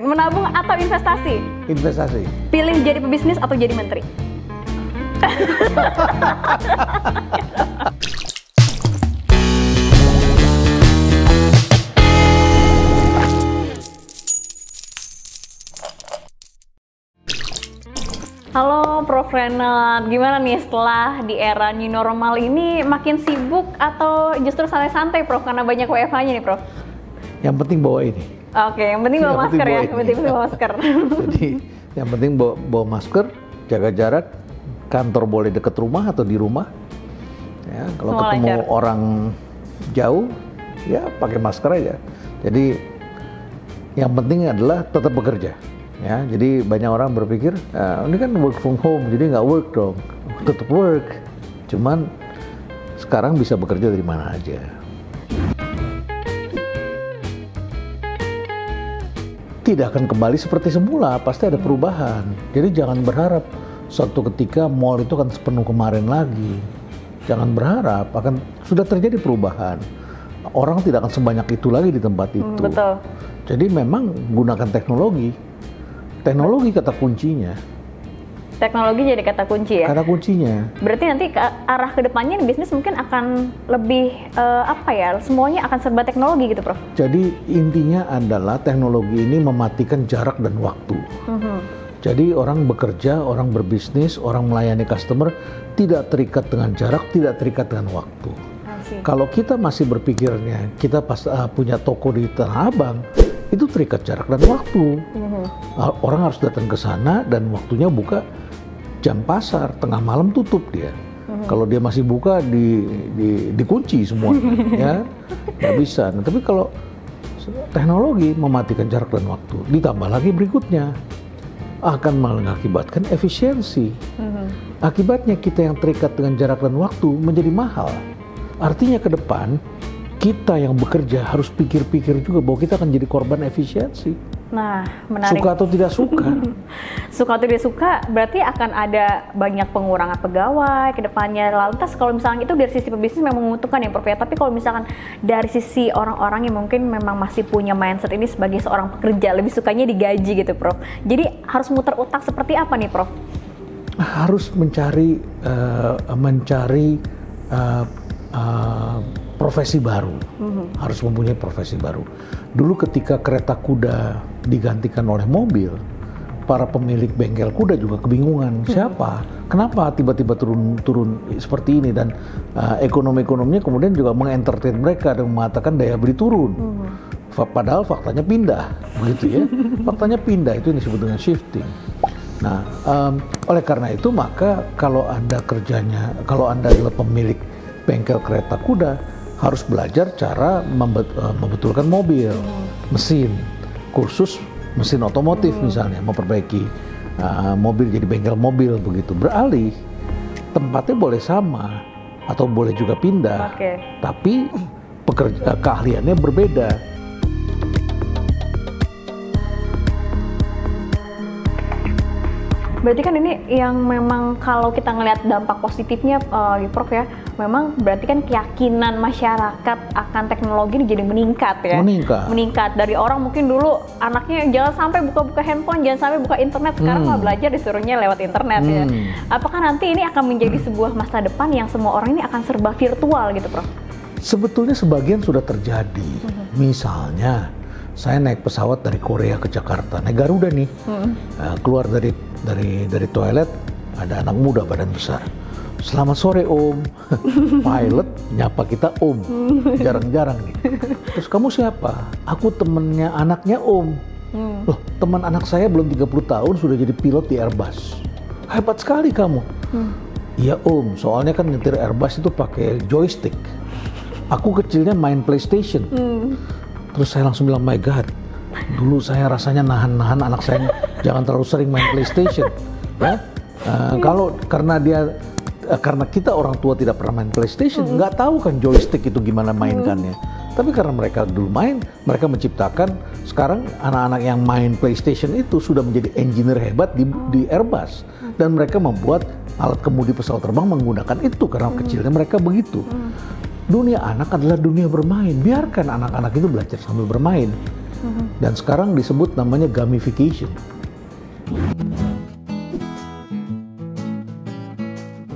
Menabung atau investasi? Investasi. Pilih jadi pebisnis atau jadi menteri? Halo Prof Renat, gimana nih setelah di era new normal ini makin sibuk atau justru santai-santai Prof karena banyak WFH-nya nih Prof? Yang penting bawa ini. Oke, yang penting bawa Yang penting masker ya, bawa yang penting bawa masker. Jadi yang penting bawa, bawa masker, jaga jarak, kantor boleh deket rumah atau di rumah. Ya, kalau Semua ketemu lancar. orang jauh, ya pakai masker aja. Jadi yang penting adalah tetap bekerja. Ya, jadi banyak orang berpikir "Ah, ini kan work from home, jadi nggak work dong. Tetap work, cuman sekarang bisa bekerja dari mana aja. Tidak akan kembali seperti semula, pasti ada perubahan. Jadi jangan berharap suatu ketika mall itu akan sepenuh kemarin lagi. Jangan berharap akan sudah terjadi perubahan. Orang tidak akan sebanyak itu lagi di tempat itu. Hmm, betul. Jadi memang gunakan teknologi. Teknologi kata kuncinya. Teknologi jadi kata kunci ya. Kata kuncinya. Berarti nanti ke arah ke depannya bisnis mungkin akan lebih eh, apa ya? Semuanya akan serba teknologi gitu, Prof. Jadi intinya adalah teknologi ini mematikan jarak dan waktu. Mhm. Jadi orang bekerja, orang berbisnis, orang melayani customer tidak terikat dengan jarak, tidak terikat dengan waktu. Kalau kita masih berpikirnya kita pas uh, punya toko di Tanah Abang, itu terikat jarak dan waktu. Mhm. Uh, Orang harus datang ke sana dan waktunya buka jam pasar, tengah malam tutup dia. Kalau dia masih buka di, di dikunci semuanya, ya nggak bisa. Nah, tapi kalau teknologi mematikan jarak dan waktu, ditambah lagi berikutnya akan mengakibatkan efisiensi. Mhm. Akibatnya kita yang terikat dengan jarak dan waktu menjadi mahal. Artinya ke depan kita yang bekerja harus pikir-pikir juga bahwa kita akan jadi korban efisiensi. Nah, menarik. Suka atau tidak suka. Suka atau tidak suka, berarti akan ada banyak pengurangan pegawai ke depannya. Lantas kalau misalnya itu dari sisi pebisnis memang menguntungkan ya Prof ya. Tapi kalau misalkan dari sisi orang-orang yang mungkin memang masih punya mindset ini sebagai seorang pekerja, lebih sukanya digaji gitu Prof. Jadi harus muter otak seperti apa nih Prof? harus mencari eh, mencari eh, eh, profesi baru. Harus mempunyai profesi baru. Dulu ketika kereta kuda digantikan oleh mobil, para pemilik bengkel kuda juga kebingungan siapa, kenapa tiba-tiba turun turun seperti ini dan eh, ekonomi-ekonominya kemudian juga mengentertain mereka dan mengatakan daya beli turun. Fa- Padahal faktanya pindah, begitu ya. faktanya pindah itu yang disebut dengan shifting. Nah, em, oleh karena itu maka kalau anda kerjanya, kalau anda adalah pemilik bengkel kereta kuda, harus belajar cara membet- eh, membetulkan mobil, mesin, kursus mesin otomotif misalnya, memperbaiki eh, mobil jadi bengkel mobil begitu. Beralih, tempatnya boleh sama atau boleh juga pindah, Oke. tapi pekerja keahliannya berbeda. Berarti kan ini yang memang kalau kita ngelihat dampak positifnya eh, Prof ya, memang berarti kan keyakinan masyarakat akan teknologi ini jadi meningkat ya. Meningkat. Meningkat dari orang mungkin dulu anaknya jangan sampai buka-buka handphone, jangan sampai buka internet. Sekarang Hmm. mah belajar disuruhnya lewat internet ya. Hmm. Apakah nanti ini akan menjadi sebuah masa depan yang semua orang ini akan serba virtual gitu, Prof? Sebetulnya sebagian sudah terjadi. Misalnya, saya naik pesawat dari Korea ke Jakarta, naik Garuda nih, Uh, keluar dari dari dari toilet ada anak muda badan besar. Selamat sore Om, pilot nyapa kita Om, jarang-jarang nih. Terus kamu siapa? Aku temennya anaknya Om. Loh, teman anak saya belum 30 tahun sudah jadi pilot di Airbus. Hebat sekali kamu. Iya Om, soalnya kan nyetir Airbus itu pakai joystick. Aku kecilnya main PlayStation. Terus saya langsung bilang, my God, dulu saya rasanya nahan-nahan anak saya jangan terlalu sering main PlayStation. Ya, Eh, kalau karena dia eh, karena kita orang tua tidak pernah main PlayStation, nggak tahu kan joystick itu gimana mainkannya. Tapi karena mereka dulu main, mereka menciptakan sekarang anak-anak yang main PlayStation itu sudah menjadi engineer hebat di, di Airbus dan mereka membuat alat kemudi pesawat terbang menggunakan itu karena kecilnya mereka begitu. Dunia anak adalah dunia bermain. Biarkan anak-anak itu belajar sambil bermain. Dan sekarang disebut namanya gamification.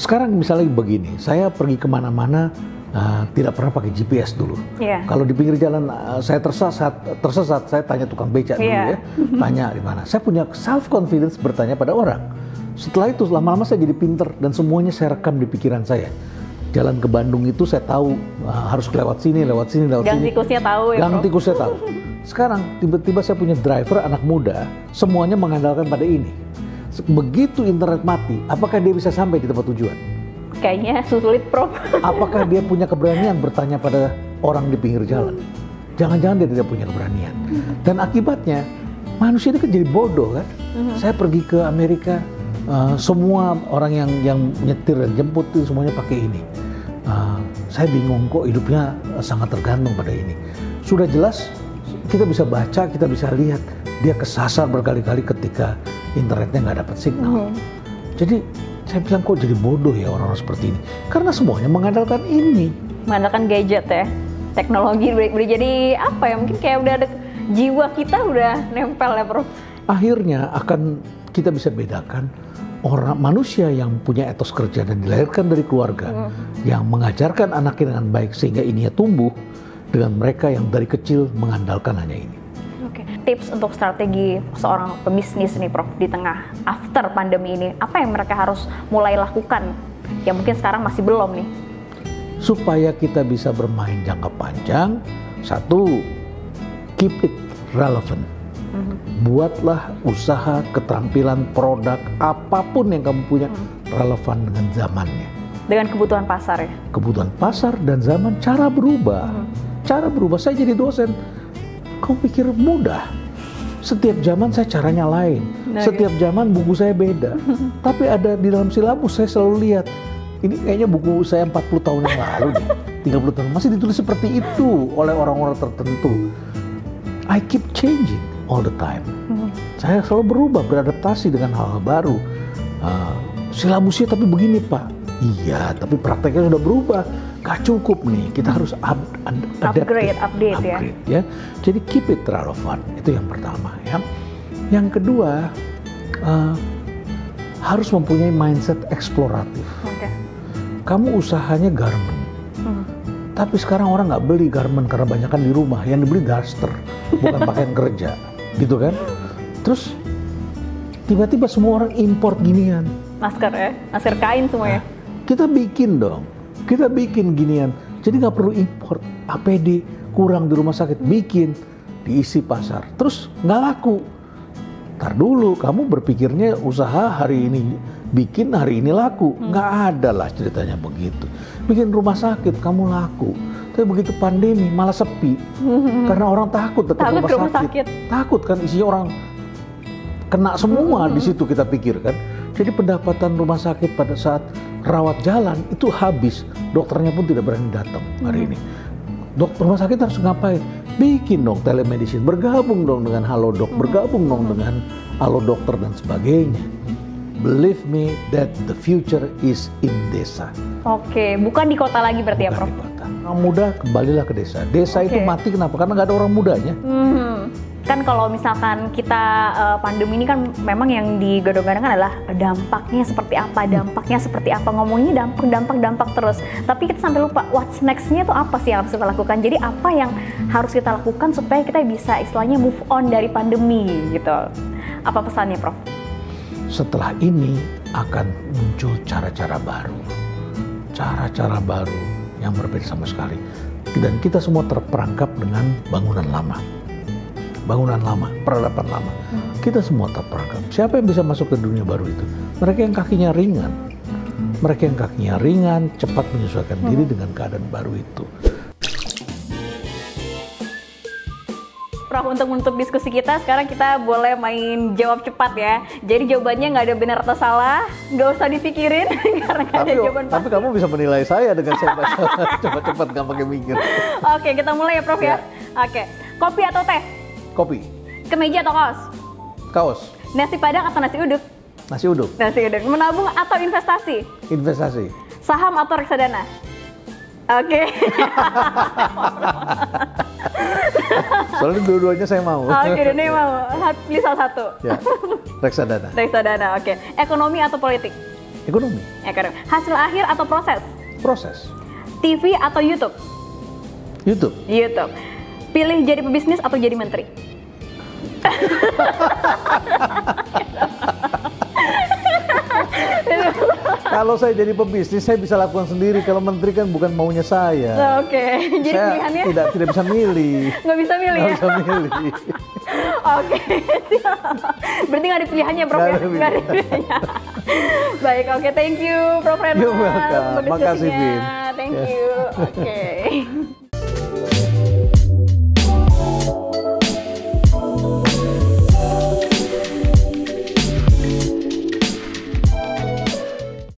Sekarang misalnya begini, saya pergi ke mana-mana uh, tidak pernah pakai GPS dulu. Iya. Kalau di pinggir jalan uh, saya tersesat, tersesat saya tanya tukang beca dulu Iya. ya, tanya di mana. Saya punya self confidence bertanya pada orang. Setelah itu lama-lama saya jadi pinter dan semuanya saya rekam di pikiran saya. Jalan ke Bandung itu saya tahu uh, harus lewat sini, lewat sini, lewat Gang sini. tikusnya tahu ya, Gang tikus saya tahu. Sekarang tiba-tiba saya punya driver anak muda, semuanya mengandalkan pada ini. Begitu internet mati, apakah dia bisa sampai di tempat tujuan? Kayaknya sulit, Prof. Apakah dia punya keberanian bertanya pada orang di pinggir jalan? Jangan-jangan dia tidak punya keberanian. Dan akibatnya manusia ini kan jadi bodoh kan? Saya pergi ke Amerika, uh, semua orang yang yang nyetir dan jemput itu semuanya pakai ini. Saya bingung kok hidupnya uh, sangat tergantung pada ini. Sudah jelas kita bisa baca, kita bisa lihat dia kesasar berkali-kali ketika internetnya nggak dapat signal. Jadi saya bilang kok jadi bodoh ya orang-orang seperti ini. Karena semuanya mengandalkan ini. Mengandalkan gadget ya. Teknologi udah, udah jadi apa ya? Mungkin kayak udah ada jiwa kita udah nempel ya, Prof. Akhirnya akan kita bisa bedakan orang manusia yang punya etos kerja dan dilahirkan dari keluarga yang mengajarkan anaknya dengan baik sehingga ininya tumbuh dengan mereka yang dari kecil mengandalkan hanya ini. Oke. Tips untuk strategi seorang pebisnis nih, Prof, di tengah after pandemi ini, apa yang mereka harus mulai lakukan? Yang mungkin sekarang masih belum nih. supaya kita bisa bermain jangka panjang satu keep it relevant buatlah usaha keterampilan produk apa pun yang kamu punya relevan dengan zamannya. Dengan kebutuhan pasar ya. kebutuhan pasar dan zaman cara berubah. Cara berubah. Saya jadi dosen. Kamu pikir mudah? Setiap zaman saya caranya lain. Nah, setiap zaman buku saya beda. Tapi ada di dalam silabus saya selalu lihat ini kayaknya buku saya 40 tahun yang lalu nih 30 tahun. Masih ditulis seperti itu oleh orang-orang tertentu. I keep changing all the time. Saya selalu berubah beradaptasi dengan hal-hal baru. Ah, silabusnya tapi begini pak. Iya tapi prakteknya sudah berubah. Gak cukup nih kita harus up, ad- Upgrade, update ya. upgrade, ya. Jadi keep it relevant itu yang pertama ya. Yang kedua ah, harus mempunyai mindset eksploratif. Kamu usahanya garment. Hmm. tapi sekarang orang nggak beli garment karena banyak kan di rumah. Yang dibeli daster bukan pakaian kerja gitu kan? Terus tiba-tiba semua orang import ginian. Masker ya, masker kain semuanya. kita bikin dong. Kita bikin ginian. Jadi nggak perlu import APD kurang di rumah sakit. Bikin diisi pasar. Terus nggak laku. Ntar dulu kamu berpikirnya usaha hari ini bikin hari ini laku. Nggak ada lah ceritanya begitu. Bikin rumah sakit kamu laku tapi begitu pandemi malah sepi karena orang takut dekat Takut rumah, rumah sakit. takut kan isinya orang kena semua di situ kita pikirkan. Jadi pendapatan rumah sakit pada saat rawat jalan itu habis. Dokternya pun tidak berani datang hari ini. Dokter rumah sakit harus ngapain? Bikin dong telemedicine, bergabung dong dengan Halodoc, bergabung dong dengan Halo Dokter dan sebagainya. Believe me that the future is in desa. Oke, bukan di kota lagi berarti ya, bukan Prof. di kota. Orang muda kembalilah ke desa. Desa itu Oke. mati kenapa? Karena nggak ada orang mudanya. Hmm. Kan kalau misalkan kita eh, pandemi ini kan memang yang digadang-gadangkan adalah dampaknya seperti apa, dampaknya seperti apa. Ngomongnya dampak, dampak, dampak terus. Tapi kita sampai lupa what's next-nya tuh apa sih yang harus kita lakukan. Jadi apa yang harus kita lakukan supaya kita bisa istilahnya move on dari pandemi gitu. Apa pesannya, Prof? Setelah ini akan muncul cara-cara baru, cara-cara baru yang berbeda sama sekali. Dan kita semua terperangkap dengan bangunan lama, bangunan lama, peradaban lama. Kita semua terperangkap. Siapa yang bisa masuk ke dunia baru itu? Mereka yang kakinya ringan, mereka yang kakinya ringan, cepat menyesuaikan diri dengan keadaan baru itu. Prof, untuk menutup diskusi kita, sekarang kita boleh main jawab cepat ya. Jadi jawabannya nggak ada benar atau salah, nggak usah dipikirin karena nggak ada Tapi, jawaban tapi pasti. kamu bisa menilai saya dengan saya cepat-cepat nggak pakai mikir. Oke, kita mulai ya Prof ya. Oke, kopi atau teh? Kopi, Kemeja atau kaos? kaos, Nasi padang atau nasi uduk? nasi uduk, Nasi uduk. Menabung atau investasi? investasi, Saham atau reksadana? Oke. Soalnya dua-duanya saya mau. Oke, ini mau pilih salah satu. ya. Reksadana. Reksadana, oke. Ekonomi atau politik? Ekonomi. Ekonomi. Hasil akhir atau proses? Proses. TV atau YouTube? YouTube. YouTube. Pilih jadi pebisnis atau jadi menteri? Kalau saya jadi pebisnis, saya bisa lakukan sendiri. Kalau menteri kan bukan maunya saya. Oke, jadi saya pilihannya tidak tidak bisa milih. nggak bisa milih Nggak ya? bisa milih. Oke. Berarti nggak ada pilihannya, Prof. Nggak ya? ada Nggak ada pilihannya. Baik, oke, thank you, Prof. Renat. You're welcome. untuk Makasih. Vin. Thank you. Oke.